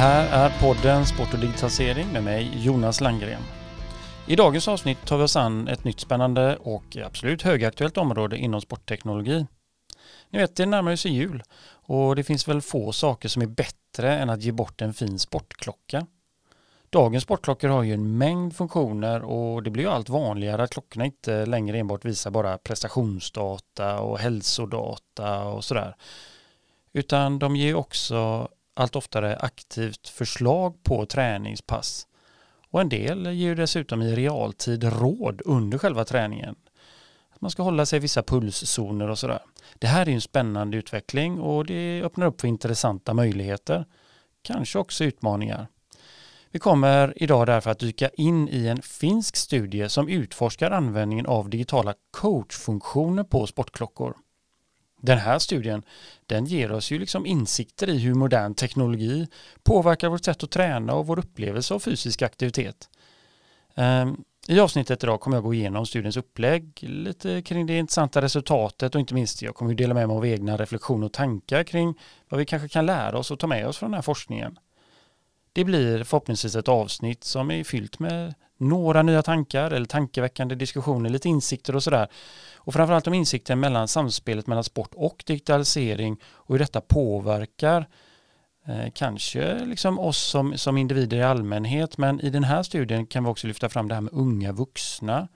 här är podden Sport och digitalisering med mig Jonas Langgren. I dagens avsnitt tar vi oss an ett nytt spännande och absolut högaktuellt område inom sportteknologi. Ni vet, det närmar sig jul och det finns väl få saker som är bättre än att ge bort en fin sportklocka. Dagens sportklockor har ju en mängd funktioner och det blir ju allt vanligare att klockorna inte längre enbart visar bara prestationsdata och hälsodata och sådär. Utan de ger också allt oftare aktivt förslag på träningspass. Och en del ger dessutom i realtid råd under själva träningen. Att man ska hålla sig i vissa pulszoner och sådär. Det här är en spännande utveckling och det öppnar upp för intressanta möjligheter. Kanske också utmaningar. Vi kommer idag därför att dyka in i en finsk studie som utforskar användningen av digitala coachfunktioner på sportklockor. Den här studien den ger oss ju liksom insikter i hur modern teknologi påverkar vårt sätt att träna och vår upplevelse av fysisk aktivitet. Ehm, I avsnittet idag kommer jag gå igenom studiens upplägg, lite kring det intressanta resultatet och inte minst jag kommer dela med mig av egna reflektioner och tankar kring vad vi kanske kan lära oss och ta med oss från den här forskningen. Det blir förhoppningsvis ett avsnitt som är fyllt med några nya tankar eller tankeväckande diskussioner, lite insikter och sådär. Och framförallt om insikten mellan samspelet mellan sport och digitalisering och hur detta påverkar eh, kanske liksom oss som, som individer i allmänhet. Men i den här studien kan vi också lyfta fram det här med unga vuxna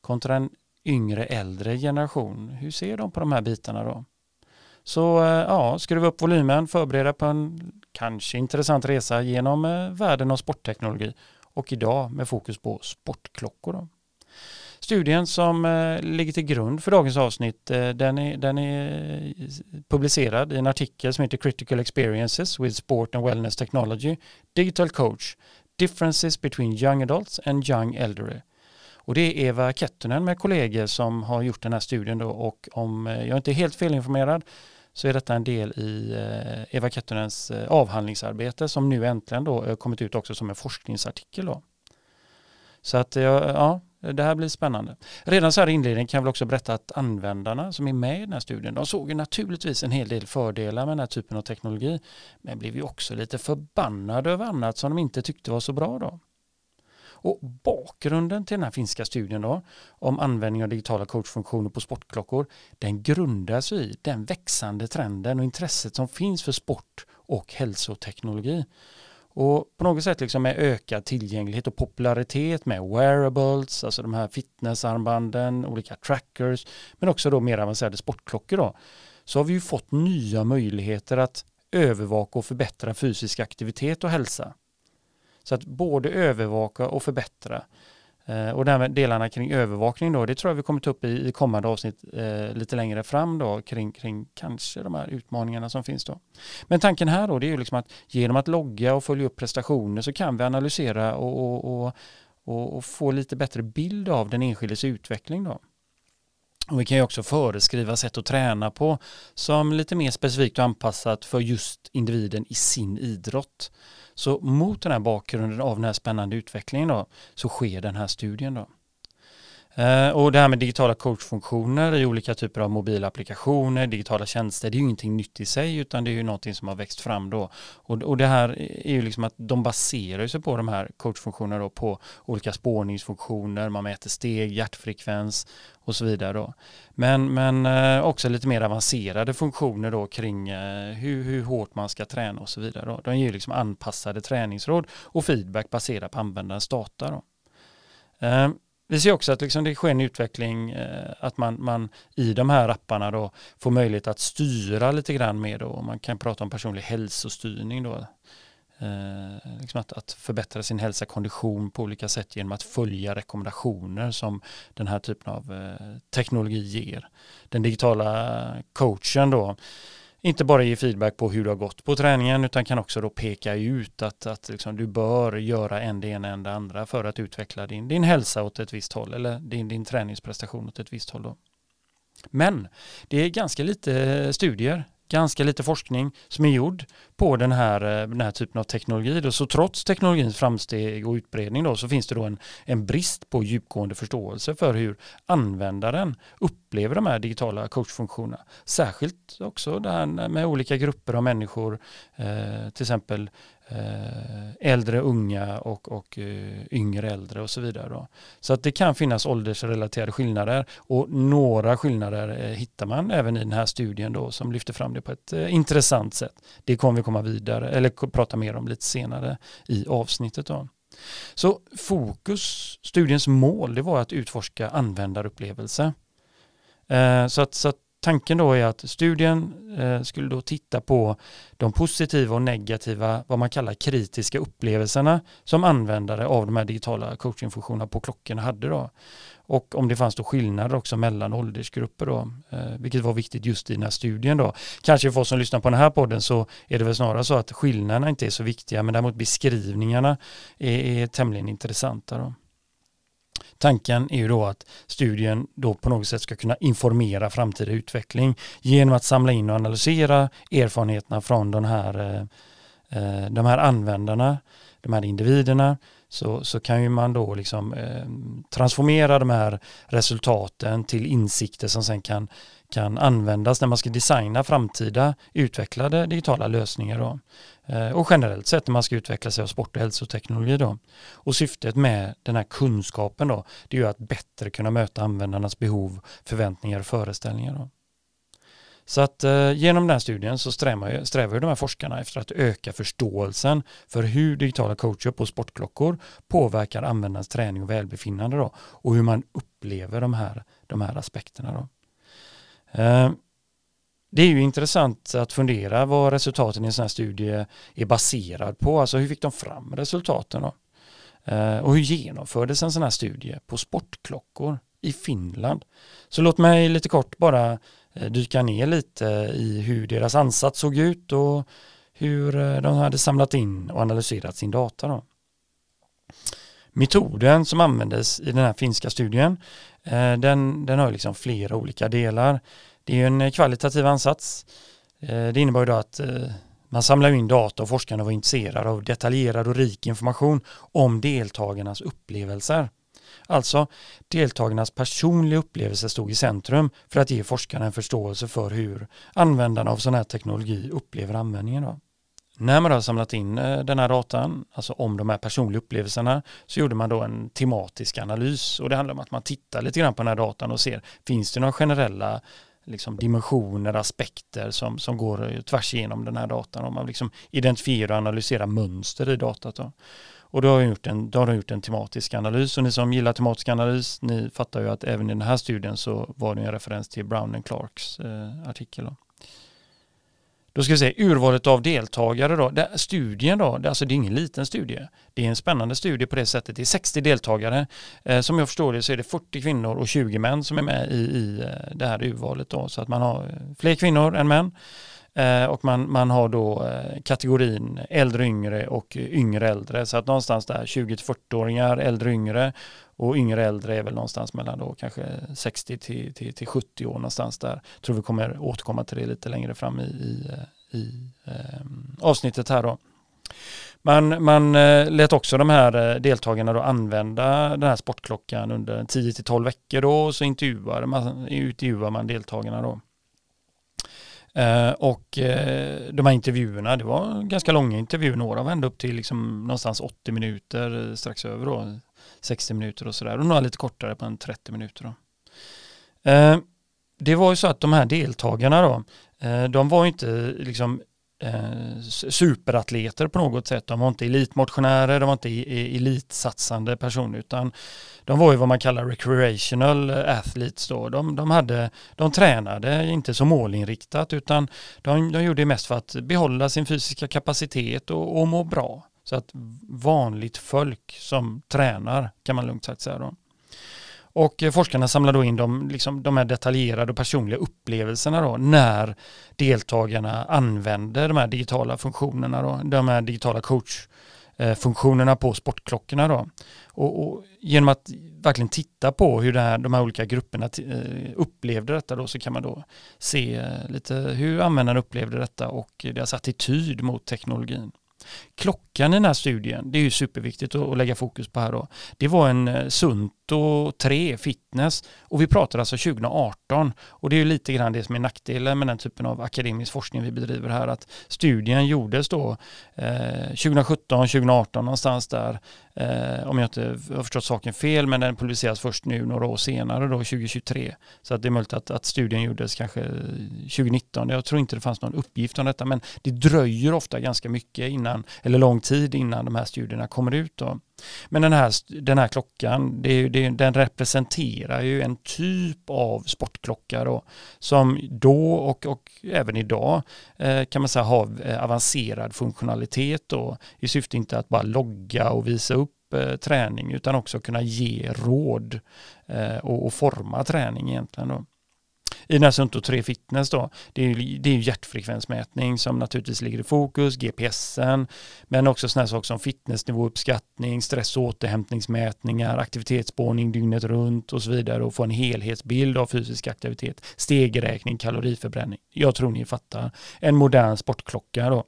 kontra en yngre äldre generation. Hur ser de på de här bitarna då? Så eh, ja, skruva upp volymen, förbereda på en kanske intressant resa genom eh, världen av sportteknologi och idag med fokus på sportklockor. Då. Studien som eh, ligger till grund för dagens avsnitt eh, den, är, den är publicerad i en artikel som heter Critical Experiences with Sport and Wellness Technology Digital Coach Differences between Young Adults and Young Elderly. Och det är Eva Kettunen med kollegor som har gjort den här studien då och om jag inte är helt felinformerad så är detta en del i eh, Eva Kettunens eh, avhandlingsarbete som nu äntligen då eh, kommit ut också som en forskningsartikel. Då. Så att ja, det här blir spännande. Redan så här i inledningen kan jag väl också berätta att användarna som är med i den här studien, de såg ju naturligtvis en hel del fördelar med den här typen av teknologi, men blev ju också lite förbannade över annat som de inte tyckte var så bra då. Och bakgrunden till den här finska studien då, om användning av digitala coachfunktioner på sportklockor, den grundas i den växande trenden och intresset som finns för sport och hälsoteknologi. Och på något sätt liksom med ökad tillgänglighet och popularitet med wearables, alltså de här fitnessarmbanden, olika trackers, men också då mer avancerade sportklockor då, så har vi ju fått nya möjligheter att övervaka och förbättra fysisk aktivitet och hälsa. Så att både övervaka och förbättra. Eh, och därmed delarna kring övervakning då, det tror jag vi kommer ta upp i, i kommande avsnitt eh, lite längre fram då kring, kring kanske de här utmaningarna som finns då. Men tanken här då det är ju liksom att genom att logga och följa upp prestationer så kan vi analysera och, och, och, och få lite bättre bild av den enskildes utveckling då. Och vi kan ju också föreskriva sätt att träna på som lite mer specifikt och anpassat för just individen i sin idrott. Så mot den här bakgrunden av den här spännande utvecklingen då, så sker den här studien. Då. Eh, och det här med digitala coachfunktioner i olika typer av mobila applikationer, digitala tjänster, det är ju ingenting nytt i sig utan det är ju någonting som har växt fram då. Och, och det här är ju liksom att de baserar sig på de här coachfunktionerna då på olika spårningsfunktioner, man mäter steg, hjärtfrekvens och så vidare då. Men, men eh, också lite mer avancerade funktioner då kring eh, hur, hur hårt man ska träna och så vidare. Då. De ger ju liksom anpassade träningsråd och feedback baserat på användarens data. Då. Vi ser också att liksom det sker en utveckling, eh, att man, man i de här apparna då får möjlighet att styra lite grann med då, man kan prata om personlig hälsostyrning då. Eh, liksom att, att, förbättra sin hälsa, kondition på olika sätt genom att följa rekommendationer som den här typen av eh, teknologi ger. Den digitala coachen då inte bara ge feedback på hur det har gått på träningen utan kan också då peka ut att, att liksom du bör göra en det ena än det andra för att utveckla din, din hälsa åt ett visst håll eller din, din träningsprestation åt ett visst håll. Då. Men det är ganska lite studier ganska lite forskning som är gjord på den här, eh, den här typen av teknologi. Då. Så trots teknologins framsteg och utbredning då, så finns det då en, en brist på djupgående förståelse för hur användaren upplever de här digitala coachfunktionerna. Särskilt också det här med olika grupper av människor, eh, till exempel Eh, äldre unga och, och eh, yngre äldre och så vidare. Då. Så att det kan finnas åldersrelaterade skillnader och några skillnader eh, hittar man även i den här studien då som lyfter fram det på ett intressant sätt. Det kommer vi komma vidare eller prata mer om lite senare i avsnittet. Då. Så fokus, studiens mål, det var att utforska användarupplevelse. Så att, så att tanken då är att studien eh, skulle då titta på de positiva och negativa, vad man kallar kritiska upplevelserna som användare av de här digitala coachingfunktionerna på klockorna hade då. Och om det fanns då skillnader också mellan åldersgrupper då, eh, vilket var viktigt just i den här studien då. Kanske för oss som lyssnar på den här podden så är det väl snarare så att skillnaderna inte är så viktiga, men däremot beskrivningarna är, är tämligen intressanta då. Tanken är ju då att studien då på något sätt ska kunna informera framtida utveckling genom att samla in och analysera erfarenheterna från de här, eh, eh, de här användarna, de här individerna, så, så kan ju man då liksom eh, transformera de här resultaten till insikter som sen kan kan användas när man ska designa framtida utvecklade digitala lösningar. Då. Eh, och generellt sett när man ska utveckla sig av sport och hälsoteknologi. Då. Och syftet med den här kunskapen då, det är ju att bättre kunna möta användarnas behov, förväntningar och föreställningar. Då. Så att eh, genom den här studien så strävar, strävar de här forskarna efter att öka förståelsen för hur digitala coacher på sportklockor påverkar användarens träning och välbefinnande då, och hur man upplever de här, de här aspekterna. Då. Eh, det är ju intressant att fundera vad resultaten i en sån här studie är baserad på. Alltså hur fick de fram resultaten då? Eh, och hur genomfördes en sån här studie på sportklockor i Finland? Så låt mig lite kort bara eh, dyka ner lite i hur deras ansats såg ut och hur eh, de hade samlat in och analyserat sin data. Då. Metoden som användes i den här finska studien, den, den har liksom flera olika delar. Det är en eh, kvalitativ ansats. Eh, det det ju då att eh, man samlar in data och forskarna var intresserade av detaljerad och rik information om deltagarnas upplevelser. Alltså, deltagarnas personliga upplevelser stod i centrum för att ge forskarna en förståelse för hur användarna av sån här teknologi upplever användningen. Då. När man har samlat in den här datan, alltså om de här personliga upplevelserna, så gjorde man då en tematisk analys och det handlar om att man tittar lite grann på den här datan och ser, finns det några generella liksom dimensioner, aspekter som, som går eh, tvärs igenom den här datan. Om man liksom identifierar och analyserar mönster i datat. Då. Och då har, gjort en, då har de gjort en tematisk analys och ni som gillar tematisk analys, ni fattar ju att även i den här studien så var det en referens till Brown and Clarks eh, artikel. Då. Då ska vi se, urvalet av deltagare då. Det, studien då, det, alltså det är ingen liten studie. Det är en spännande studie på det sättet. Det är 60 deltagare. Eh, som jag förstår det så är det 40 kvinnor och 20 män som är med i, i eh, det här urvalet då. Så att man har eh, fler kvinnor än män. Eh, och man, man har då eh, kategorin äldre yngre och yngre äldre. Så att någonstans där 20-40-åringar, äldre yngre och yngre äldre är väl någonstans mellan då kanske 60 till, till, till 70 år någonstans där. Jag tror vi kommer återkomma till det lite längre fram i, i, i eh, avsnittet här då. Man, man eh, lät också de här eh, deltagarna då använda den här sportklockan under 10-12 veckor då och så intervjuade man, intervjuade man deltagarna då. Eh, och eh, de här intervjuerna, det var ganska långa intervjuer, några var ända upp till liksom någonstans 80 minuter, eh, strax över då, 60 minuter och sådär. Och några lite kortare på en 30 minuter. Då. Eh, det var ju så att de här deltagarna då, eh, de var ju inte liksom eh, superatleter på något sätt. De var inte elitmotionärer, de var inte e-, elitsatsande personer utan de var ju vad man kallar recreational athletes då. De, de, hade, de tränade inte så målinriktat utan de, de gjorde det mest för att behålla sin fysiska kapacitet och, och må bra. Så att vanligt folk som tränar kan man lugnt sagt säga då. Och eh, forskarna samlar då in de, liksom, de här detaljerade och personliga upplevelserna då, när deltagarna använder de här digitala funktionerna, då, de här digitala coachfunktionerna eh, på sportklockorna. Då. Och, och, genom att verkligen titta på hur här, de här olika grupperna eh, upplevde detta då, så kan man då se lite hur användarna upplevde detta och deras attityd mot teknologin klockan i den här studien, det är ju superviktigt att, lägga fokus på här då, det var en eh, sunt 103 fitness och vi pratar alltså 2018 och det är ju lite grann det som är nackdelen med den typen av akademisk forskning vi bedriver här att studien gjordes då eh, 2017, 2018 någonstans där eh, om jag inte har förstått saken fel men den publiceras först nu några år senare då 2023 så att det är möjligt att, att studien gjordes kanske 2019. Jag tror inte det fanns någon uppgift om detta men det dröjer ofta ganska mycket innan eller lång tid innan de här studierna kommer ut då. Men den här, den här klockan, det, det, den representerar ju en typ av sportklocka då, som då och, och även idag eh, kan man säga har eh, avancerad funktionalitet då, i syfte inte att bara logga och visa upp eh, träning utan också kunna ge råd eh, och, och, forma träning egentligen. Då i den här Sunto 3 Fitness då, det är, ju, det är hjärtfrekvensmätning som naturligtvis ligger i fokus, GPSen, men också sådana saker som fitnessnivåuppskattning, stress och återhämtningsmätningar, aktivitetsspårning dygnet runt och så vidare och få en helhetsbild av fysisk aktivitet, stegräkning, kaloriförbränning. Jag tror ni fattar. En modern sportklocka då.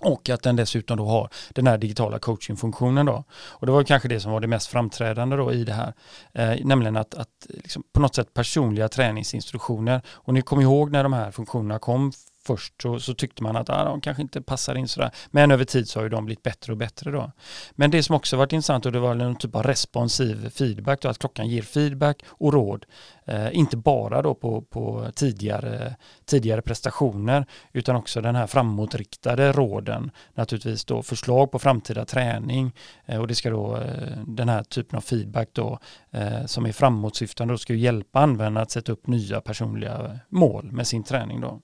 Och att den dessutom då har den här digitala coachingfunktionen då. Och det var kanske det som var det mest framträdande då i det här. Eh, nämligen att, att liksom på något sätt personliga träningsinstruktioner. Och ni kommer ihåg när de här funktionerna kom först så, så, tyckte man att ah, de kanske inte passar in sådär. Men över tid så har ju de blivit bättre och bättre då. Men det som också varit intressant och det var en typ av responsiv feedback, då, att klockan ger feedback och råd. Eh, inte bara då på, på tidigare, tidigare prestationer utan också den här framåtriktade råden. Naturligtvis då förslag på framtida träning eh, och det ska då eh, den här typen av feedback då eh, som är framåtsyftande och ska hjälpa användaren att sätta upp nya personliga mål med sin träning då.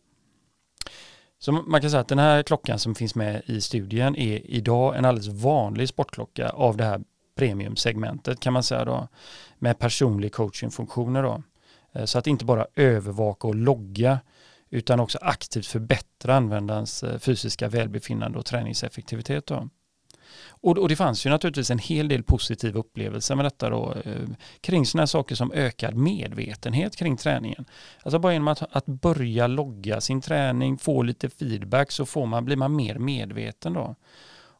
Så man kan säga att den här klockan som finns med i studien är idag en alldeles vanlig sportklocka av det här premiumsegmentet kan man säga då med personlig coachingfunktioner då. Eh, så att inte bara övervaka och logga utan också aktivt förbättra användarens eh, fysiska välbefinnande och träningseffektivitet. Då. Och, och, det fanns ju naturligtvis en hel del positiva upplevelser med detta då, eh, kring sådana saker som ökad medvetenhet kring träningen. Alltså bara genom att, att börja logga sin träning, få lite feedback så får man, blir man mer medveten då.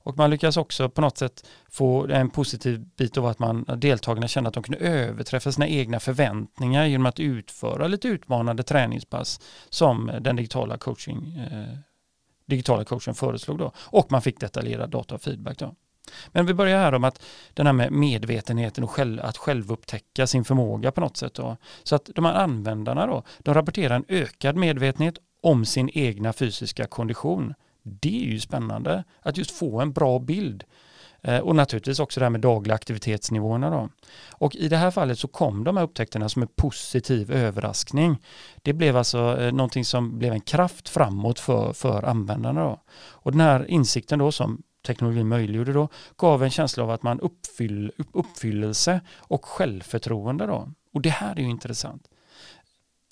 Och man lyckas också på något sätt få en positiv bit av att man deltagarna kände att de kunde överträffa sina egna förväntningar genom att utföra lite utmanande träningspass som den digitala coaching eh, digitala coachen föreslog då. Och man fick detaljerad data och feedback då. Men vi börjar här om att den här med medvetenheten och själv, att självupptäcka sin förmåga på något sätt. Då. Så att de här användarna då, de rapporterar en ökad medvetenhet om sin egna fysiska kondition. Det är ju spännande att just få en bra bild. Eh, och naturligtvis också det här med dagliga aktivitetsnivåerna. Då. Och i det här fallet så kom de här upptäckterna som en positiv överraskning. Det blev alltså eh, någonting som blev en kraft framåt för, för användarna. Då. Och den här insikten då som teknologin möjliggjorde då, gav en känsla av att man uppfyll, uppfyllelse och självförtroende då. Och det här är ju intressant.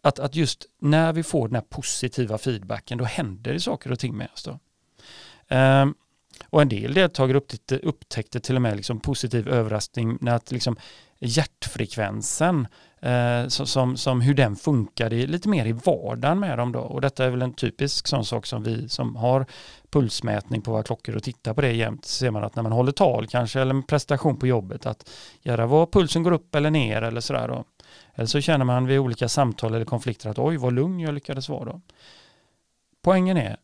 Att, att just när vi får den här positiva feedbacken då händer det saker och ting med oss då. Um, och en del deltagare upptäckte, upptäckte till och med liksom positiv överraskning när att liksom hjärtfrekvensen, eh, som, som hur den funkade lite mer i vardagen med dem då. Och detta är väl en typisk sån sak som vi som har pulsmätning på våra klockor och tittar på det jämt ser man att när man håller tal kanske eller en prestation på jobbet att göra vad pulsen går upp eller ner eller sådär då. Eller så känner man vid olika samtal eller konflikter att oj vad lugn jag lyckades vara då. Poängen är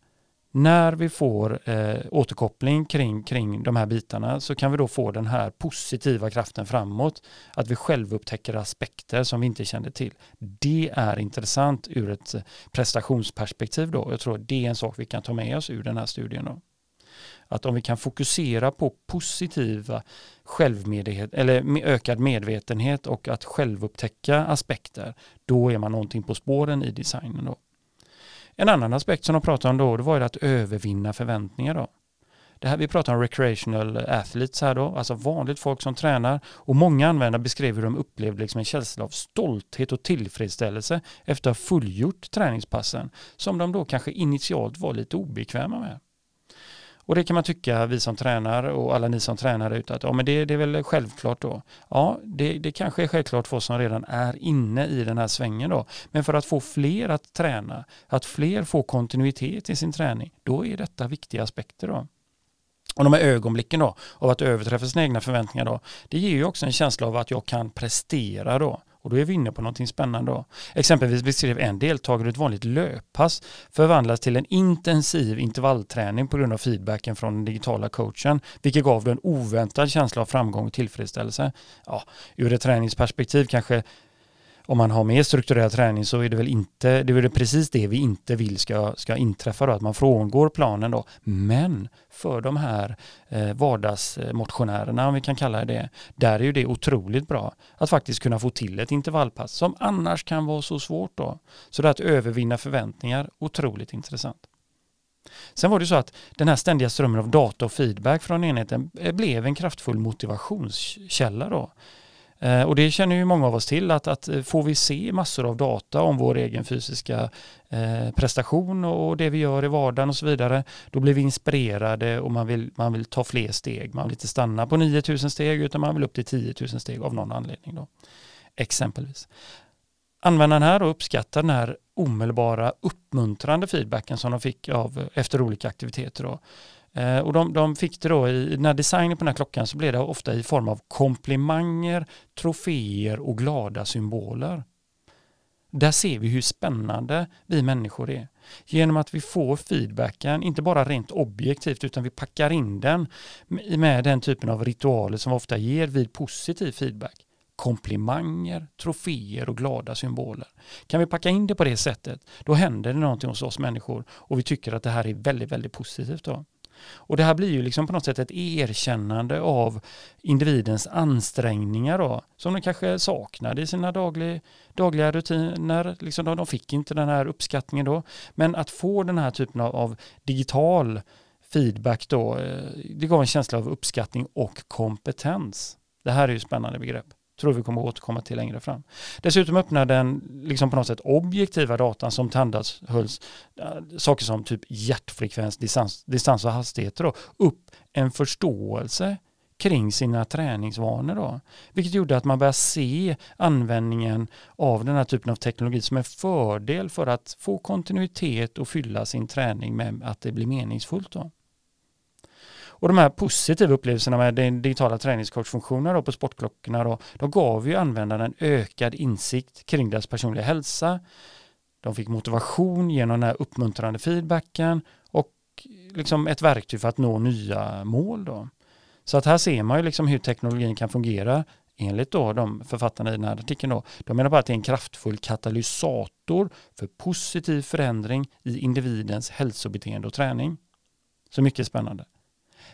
när vi får eh, återkoppling kring, kring de här bitarna så kan vi då få den här positiva kraften framåt. Att vi själv upptäcker aspekter som vi inte kände till. Det är intressant ur ett eh, prestationsperspektiv då. Jag tror att det är en sak vi kan ta med oss ur den här studien. Då. Att om vi kan fokusera på positiva självmedvetenhet eller ökad medvetenhet och att självupptäcka aspekter, då är man någonting på spåren i designen. Då. En annan aspekt som de pratade om då, det var ju att övervinna förväntningar då. Det här, vi pratar om recreational athletes här då, alltså vanligt folk som tränar och många användare beskrev hur de upplevde liksom en känsla av stolthet och tillfredsställelse efter att ha fullgjort träningspassen som de då kanske initialt var lite obekväma med. Och det kan man tycka, vi som tränar och alla ni som tränar ute, att ja, men det, det är väl självklart då. Ja, det, det kanske är självklart för oss som redan är inne i den här svängen då. Men för att få fler att träna, att fler får kontinuitet i sin träning, då är detta viktiga aspekter då. Och de här ögonblicken då av att överträffa sina egna förväntningar då, det ger ju också en känsla av att jag kan prestera då. Och då är vi inne på någonting spännande. Då. Exempelvis beskrev en deltagare hur ett vanligt löppass förvandlas till en intensiv intervallträning på grund av feedbacken från den digitala coachen, vilket gav en oväntad känsla av framgång och tillfredsställelse. Ja, ur ett träningsperspektiv kanske om man har mer strukturerad träning så är det väl inte, det är väl precis det vi inte vill ska, ska inträffa då, att man frångår planen då. Men för de här eh, vardagsmotionärerna, om vi kan kalla det där är ju det otroligt bra att faktiskt kunna få till ett intervallpass som annars kan vara så svårt då. Så det att övervinna förväntningar, otroligt intressant. Sen var det så att den här ständiga strömmen av data och feedback från enheten eh, blev en kraftfull motivationskälla då. Eh, och det känner ju många av oss till att, att eh, får vi se massor av data om vår egen fysiska eh, prestation och det vi gör i vardagen och så vidare, då blir vi inspirerade och man vill, man vill ta fler steg. Man vill inte stanna på 9000 steg utan man vill upp till 10 000 steg av någon anledning. Då. Exempelvis. Användaren här uppskattar den här omedelbara uppmuntrande feedbacken som de fick av, efter olika aktiviteter. Då. Eh, och de, de, fick det då i, när designen på den här klockan så blev det ofta i form av komplimanger, troféer och glada symboler. Där ser vi hur spännande vi människor är. Genom att vi får feedbacken, inte bara rent objektivt utan vi packar in den med den typen av ritualer som ofta ger vid positiv feedback. Komplimanger, troféer och glada symboler. Kan vi packa in det på det sättet, då händer det någonting hos oss människor och vi tycker att det här är väldigt, väldigt positivt. Då. Och det här blir ju liksom på något sätt ett erkännande av individens ansträngningar då, som de kanske saknade i sina daglig, dagliga rutiner. Liksom de, de fick inte den här uppskattningen då. Men att få den här typen av, av digital feedback då, eh, det gav en känsla av uppskattning och kompetens. Det här är ju spännande begrepp tror vi kommer att återkomma till längre fram. Dessutom öppnar den liksom på något sätt objektiva datan som tandhölls, eh, saker som typ hjärtfrekvens, distans, distans och hastigheter då, upp en förståelse kring sina träningsvanor. Då. Vilket gjorde att man började se användningen av den här typen av teknologi som en fördel för att få kontinuitet och fylla sin träning med att det blir meningsfullt. Då. Och de här positiva upplevelserna med den digitala träningscoachfunktionen på sportklockorna då, de gav ju användarna en ökad insikt kring deras personliga hälsa. De fick motivation genom den här uppmuntrande feedbacken och liksom ett verktyg för att nå nya mål. Då. Så att här ser man ju liksom hur teknologin kan fungera enligt då de författarna i den här artikeln. Då. De menar bara att det är en kraftfull katalysator för positiv förändring i individens hälsobeteende och träning. Så mycket spännande.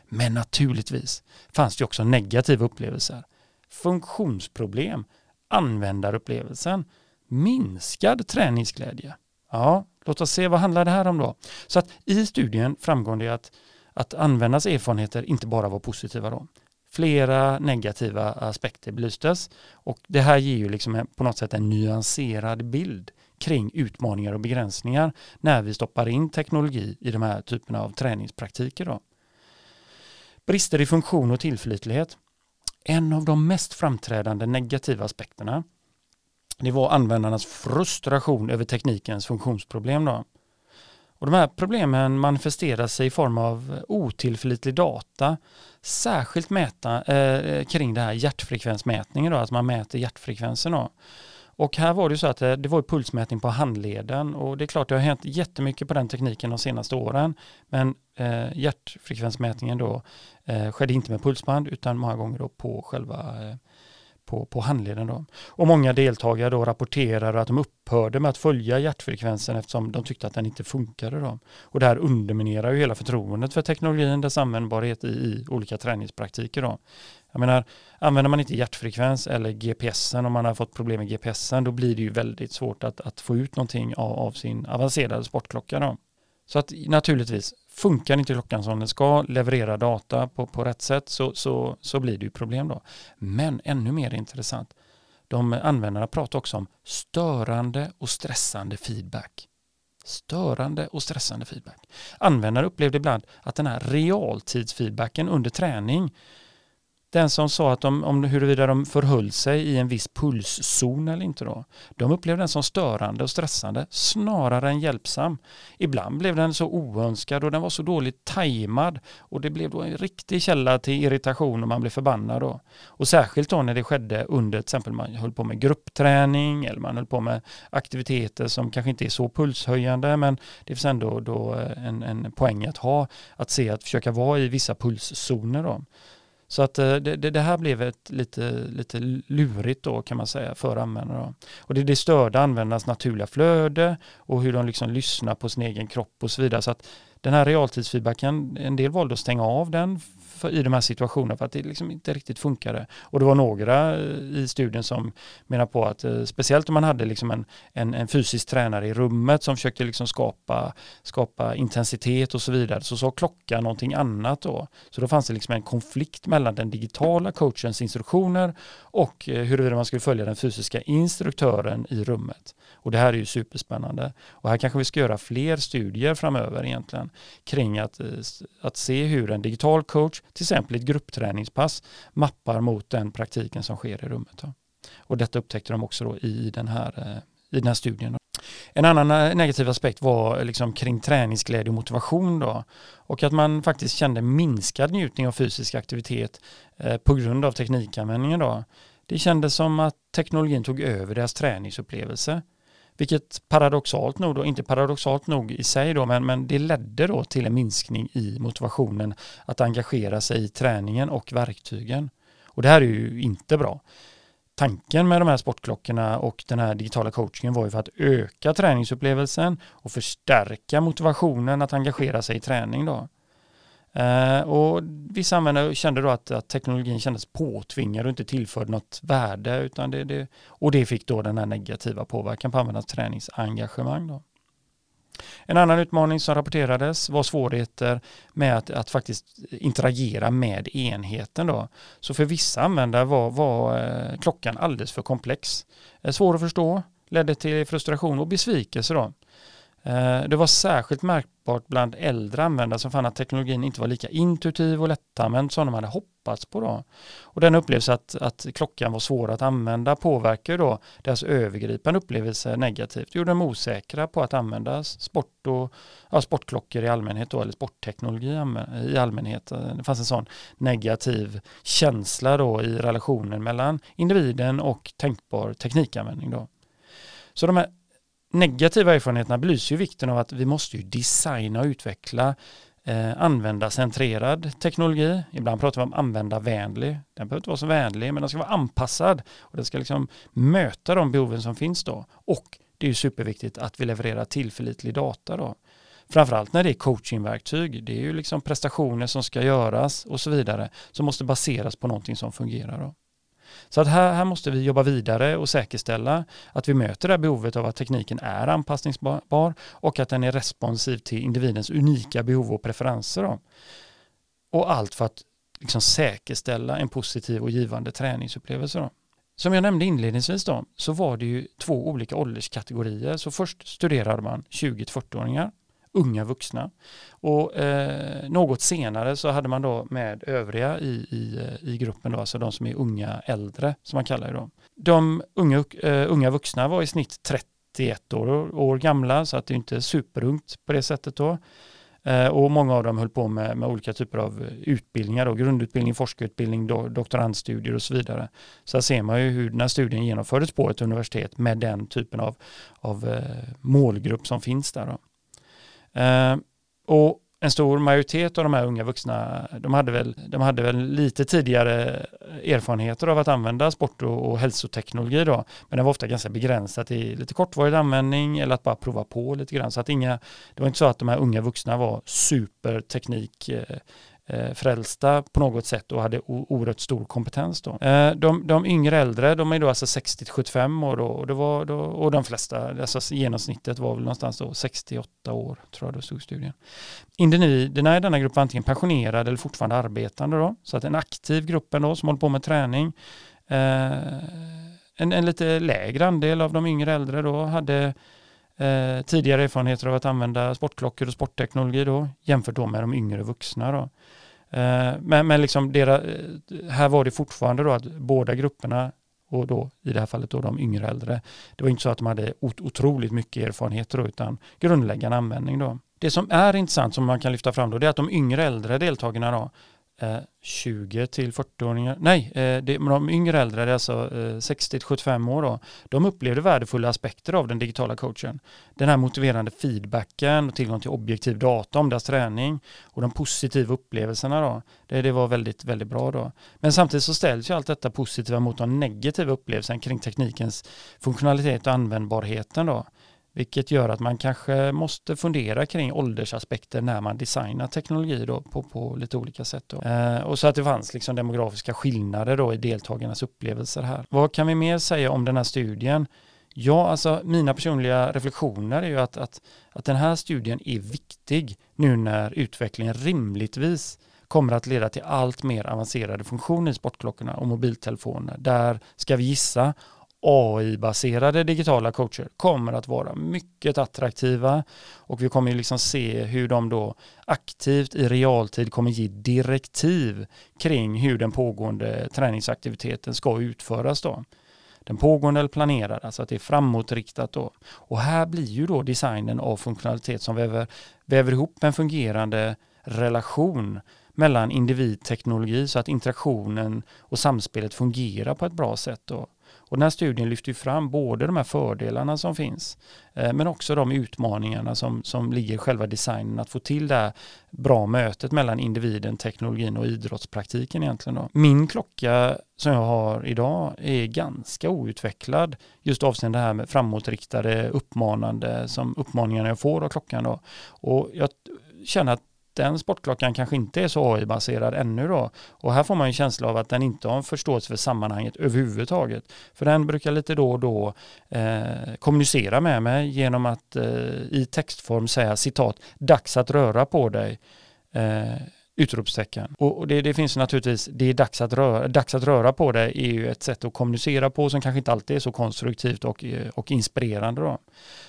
Men naturligtvis fanns det också negativa upplevelser. Funktionsproblem, användarupplevelsen, minskad träningsglädje. Ja, låt oss se vad handlar det här om då. Så att i studien framgår det att, att användarnas erfarenheter inte bara var positiva då. Flera negativa aspekter belystes och det här ger ju liksom på något sätt en nyanserad bild kring utmaningar och begränsningar när vi stoppar in teknologi i de här typerna av träningspraktiker. Då. Brister i funktion och tillförlitlighet. En av de mest framträdande negativa aspekterna det var användarnas frustration över teknikens funktionsproblem. Då. Och de här problemen manifesterar sig i form av otillförlitlig data, särskilt mäta, eh, kring det här hjärtfrekvensmätningen, då, att man mäter hjärtfrekvensen. Då. Och här var det så att det, det var pulsmätning på handleden och det är klart det har hänt jättemycket på den tekniken de senaste åren. Men eh, hjärtfrekvensmätningen då eh, skedde inte med pulsband utan många gånger då på själva eh, på, på handleden. Då. Och många deltagare då rapporterar att de upphörde med att följa hjärtfrekvensen eftersom de tyckte att den inte funkade. Då. Och det här underminerar ju hela förtroendet för teknologin, dess användbarhet i, i olika träningspraktiker. Då. Jag menar, använder man inte hjärtfrekvens eller GPSen om man har fått problem med GPSen då blir det ju väldigt svårt att, att få ut någonting av, av sin avancerade sportklocka. Då. Så att naturligtvis, funkar inte klockan som den ska, leverera data på, på rätt sätt så, så, så blir det ju problem då. Men ännu mer intressant, de användarna pratar också om störande och stressande feedback. Störande och stressande feedback. Användare upplevde ibland att den här realtidsfeedbacken under träning den som sa att de, om huruvida de förhöll sig i en viss pulszon eller inte då, de upplevde den som störande och stressande snarare än hjälpsam. Ibland blev den så oönskad och den var så dåligt tajmad och det blev då en riktig källa till irritation och man blev förbannad då. Och särskilt då när det skedde under till exempel man höll på med gruppträning eller man höll på med aktiviteter som kanske inte är så pulshöjande men det finns ändå då eh, en, en poäng att ha att se att försöka vara i vissa pulszoner då. Så att eh, det, det, det, här blev ett lite, lite lurigt då kan man säga för användarna. Och det, det störde användarnas naturliga flöde och hur de liksom lyssnar på sin egen kropp och så vidare. Så att den här realtidsfeedbacken, en del valde att stänga av den för, i de här situationerna för att det liksom inte riktigt funkade. Och det var några eh, i studien som menar på att eh, speciellt om man hade liksom en, en, en, fysisk tränare i rummet som försökte liksom skapa, skapa intensitet och så vidare så sa klockan någonting annat då. Så då fanns det liksom en konflikt mellan den digitala coachens instruktioner och eh, huruvida man skulle följa den fysiska instruktören i rummet. Och det här är ju superspännande. Och här kanske vi ska göra fler studier framöver egentligen kring att, eh, att se hur en digital coach, till exempel ett gruppträningspass, mappar mot den praktiken som sker i rummet. Och detta upptäckte de också då i den här, eh, i den här studien. En annan eh, negativ aspekt var eh, liksom kring träningsglädje och motivation då. Och att man faktiskt kände minskad njutning av fysisk aktivitet eh, på grund av teknikanvändningen då. Det kändes som att teknologin tog över deras träningsupplevelse. Vilket paradoxalt nog, då, inte paradoxalt nog i sig då, men, men det ledde då till en minskning i motivationen att engagera sig i träningen och verktygen. Och det här är ju inte bra. Tanken med de här sportklockorna och den här digitala coachingen var ju för att öka träningsupplevelsen och förstärka motivationen att engagera sig i träning då. Eh, och vissa användare kände då att, att, teknologin kändes påtvingad och inte tillförde något värde. Utan det, det, och det fick då den här negativa påverkan på användarnas träningsengagemang. Då. En annan utmaning som rapporterades var svårigheter med att, att faktiskt interagera med enheten. Då. Så för vissa användare var, var eh, klockan alldeles för komplex. Eh, svår att förstå, ledde till frustration och besvikelse. Då. Eh, det var särskilt märkbart bland äldre användare som fann att teknologin inte var lika intuitiv och lättanvänd som de hade hoppats på. Då. Och den upplevelse att, att klockan var svår att använda påverkar då deras övergripande upplevelse negativt. Det gjorde dem osäkra på att använda sport och, ja, sportklockor i allmänhet då, eller sportteknologi i allmänhet. Eh, det fanns en sån negativ känsla då i relationen mellan individen och tänkbar teknikanvändning. Då. Så de här negativa erfarenheterna belyser ju vikten av att vi måste ju designa och utveckla eh, användarcentrerad teknologi. Ibland pratar vi om användarvänlig. Den behöver inte vara så vänlig men den ska vara anpassad och den ska liksom möta de behoven som finns då. Och det är ju superviktigt att vi levererar tillförlitlig data då. Framförallt när det är coachingverktyg. Det är ju liksom prestationer som ska göras och så vidare som måste baseras på någonting som fungerar. Då. Så att här, här måste vi jobba vidare och säkerställa att vi möter det här behovet av att tekniken är anpassningsbar och att den är responsiv till individens unika behov och preferenser. Då. Och allt för att liksom säkerställa en positiv och givande träningsupplevelse. Då. Som jag nämnde inledningsvis då, så var det ju två olika ålderskategorier. Så först studerade man 20-40-åringar unga vuxna. Och eh, något senare så hade man då med övriga i, i, eh, i gruppen, då, alltså de som är unga äldre som man kallar det då. De unga, uh, unga vuxna var i snitt 31 år, år gamla så att det är inte superungt på det sättet då. Uh, och många av dem höll på med, med olika typer av utbildningar, då, grundutbildning, forskarutbildning, do, doktorandstudier och så vidare. Så här ser man ju hur den här studien genomfördes på ett universitet med den typen av, av uh, målgrupp som finns där. Då. Eh, och en stor majoritet av de här unga vuxna, de hade väl, de hade väl lite tidigare erfarenheter av att använda sport och, och hälsoteknologi då, men det var ofta ganska begränsat i lite kortvarig användning eller att bara prova på lite grann. Så att inga, det var inte så att de här unga vuxna var superteknik eh, Eh, frälsta på något sätt och hade oerhört stor kompetens då. Eh, de, de yngre äldre, de är då alltså 60-75 år då, och, det var då, och de flesta, alltså genomsnittet var väl någonstans då 68 år tror jag det stod i studien. Individerna i denna grupp var antingen pensionerade eller fortfarande arbetande då, så att en aktiv grupp ändå som håller på med träning eh, en, en lite lägre andel av de yngre äldre då hade eh, tidigare erfarenheter av att använda sportklockor och sportteknologi då jämfört då med de yngre vuxna då. Eh, men men liksom dera, eh, här var det fortfarande då att båda grupperna och då i det här fallet då de yngre äldre. Det var inte så att de hade otroligt mycket erfarenheter då, utan grundläggande användning då. Det som är intressant som man kan lyfta fram då det är att de yngre äldre deltagarna då Eh, 20 till 40-åringar, nej, eh, det, de yngre äldre, det är alltså eh, 60 till 75 år då, de upplevde värdefulla aspekter av den digitala coachen. Den här motiverande feedbacken och tillgång till objektiv data om deras träning och de positiva upplevelserna då, det, det var väldigt, väldigt bra då. Men samtidigt så ställs ju allt detta positiva mot de negativa upplevelserna kring teknikens funktionalitet och användbarheten då. Vilket gör att man kanske måste fundera kring åldersaspekter när man designar teknologi då på, på lite olika sätt. Då. Eh, och så att det fanns liksom demografiska skillnader då i deltagarnas upplevelser här. Vad kan vi mer säga om den här studien? Ja, alltså mina personliga reflektioner är ju att, att, att den här studien är viktig nu när utvecklingen rimligtvis kommer att leda till allt mer avancerade funktioner i sportklockorna och mobiltelefoner. Där ska vi gissa AI-baserade digitala coacher kommer att vara mycket attraktiva och vi kommer liksom se hur de då aktivt i realtid kommer ge direktiv kring hur den pågående träningsaktiviteten ska utföras då. Den pågående eller planerade, alltså att det är framåtriktat då. Och här blir ju då designen av funktionalitet som väver, väver ihop en fungerande relation mellan individ teknologi så att interaktionen och samspelet fungerar på ett bra sätt. Då. Och den här studien lyfter fram både de här fördelarna som finns eh, men också de utmaningarna som, som ligger i själva designen att få till det här bra mötet mellan individen, teknologin och idrottspraktiken egentligen. Då. Min klocka som jag har idag är ganska outvecklad just avseende det här med framåtriktade uppmanande som uppmaningarna jag får av klockan. Då. Och jag känner att den sportklockan kanske inte är så AI-baserad ännu då. Och här får man en känsla av att den inte har en förståelse för sammanhanget överhuvudtaget. För den brukar lite då och då eh, kommunicera med mig genom att eh, i textform säga citat, dags att röra på dig. Eh, utropstecken. Och, det, det, finns naturligtvis, det är dags att, röra, dags att röra på det är ju ett sätt att kommunicera på som kanske inte alltid är så konstruktivt och, eh, och inspirerande. Då.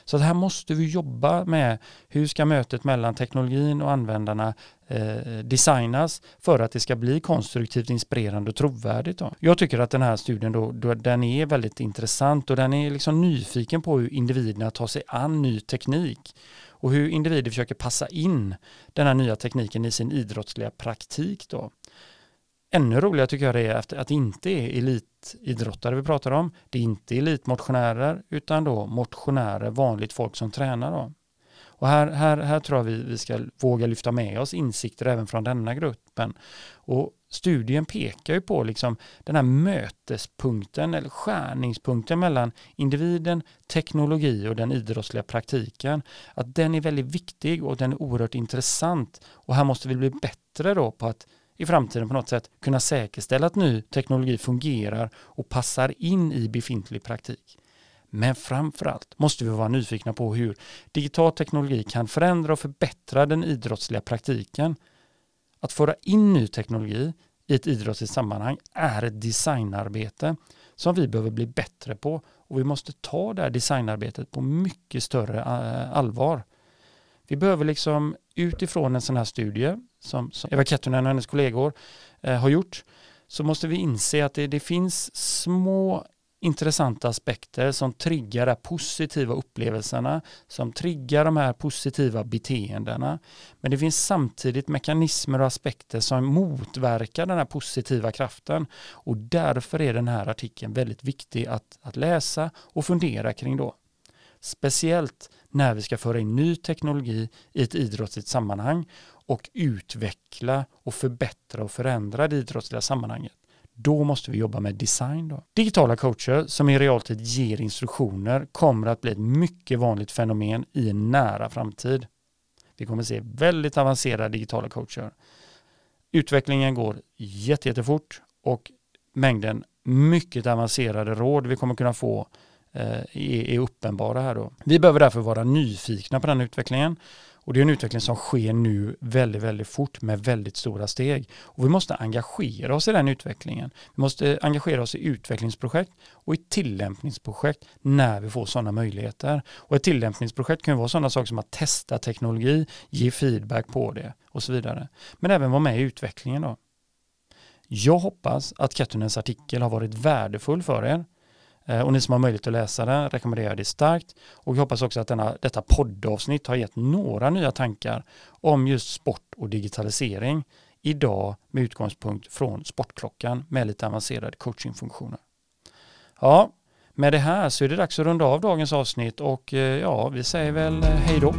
Så här måste vi jobba med hur ska mötet mellan teknologin och användarna eh, designas för att det ska bli konstruktivt, inspirerande och trovärdigt. Då. Jag tycker att den här studien då, då, den är väldigt intressant och den är liksom nyfiken på hur individerna tar sig an ny teknik och hur individer försöker passa in den här nya tekniken i sin idrottsliga praktik. Då. Ännu roligare tycker jag det är att det inte är elitidrottare vi pratar om. Det är inte elitmotionärer utan då motionärer, vanligt folk som tränar. Då. Och här, här, här tror jag vi, vi ska våga lyfta med oss insikter även från denna gruppen. Och studien pekar ju på liksom den här mötespunkten eller skärningspunkten mellan individen, teknologi och den idrottsliga praktiken. Att den är väldigt viktig och den är oerhört intressant. Och här måste vi bli bättre då på att i framtiden på något sätt kunna säkerställa att ny teknologi fungerar och passar in i befintlig praktik. Men framförallt måste vi vara nyfikna på hur digital teknologi kan förändra och förbättra den idrottsliga praktiken. Att föra in ny teknologi i ett idrottsligt sammanhang är ett designarbete som vi behöver bli bättre på och vi måste ta det här designarbetet på mycket större eh, allvar. Vi behöver liksom utifrån en sån här studie som, som Eva Kettunen och hennes kollegor eh, har gjort så måste vi inse att det, det finns små intressanta aspekter som triggar de positiva upplevelserna, som triggar de här positiva beteendena. Men det finns samtidigt mekanismer och aspekter som motverkar den här positiva kraften och därför är den här artikeln väldigt viktig att, att läsa och fundera kring då. Speciellt när vi ska föra in ny teknologi i ett idrottsligt sammanhang och utveckla och förbättra och förändra det idrottsliga sammanhanget. Då måste vi jobba med design. Då. Digitala coacher som i realtid ger instruktioner kommer att bli ett mycket vanligt fenomen i en nära framtid. Vi kommer se väldigt avancerade digitala coacher. Utvecklingen går jättefort och mängden mycket avancerade råd vi kommer kunna få eh, är uppenbara här då. Vi behöver därför vara nyfikna på den utvecklingen och det är en utveckling som sker nu väldigt, väldigt fort med väldigt stora steg. Och vi måste engagera oss i den utvecklingen. Vi måste engagera oss i utvecklingsprojekt och i tillämpningsprojekt när vi får sådana möjligheter. Och ett tillämpningsprojekt kan ju vara sådana saker som att testa teknologi, ge feedback på det och så vidare. Men även vara med i utvecklingen då. Jag hoppas att Kettunens artikel har varit värdefull för er Eh, och ni som har möjlighet att läsa den rekommenderar det starkt. Och jag hoppas också att denna, detta poddavsnitt har gett några nya tankar om just sport och digitalisering idag med utgångspunkt från Sportklockan med lite avancerade coachingfunktioner. Ja, med det här så är det dags att runda av dagens avsnitt och eh, ja, vi säger väl eh, hej då.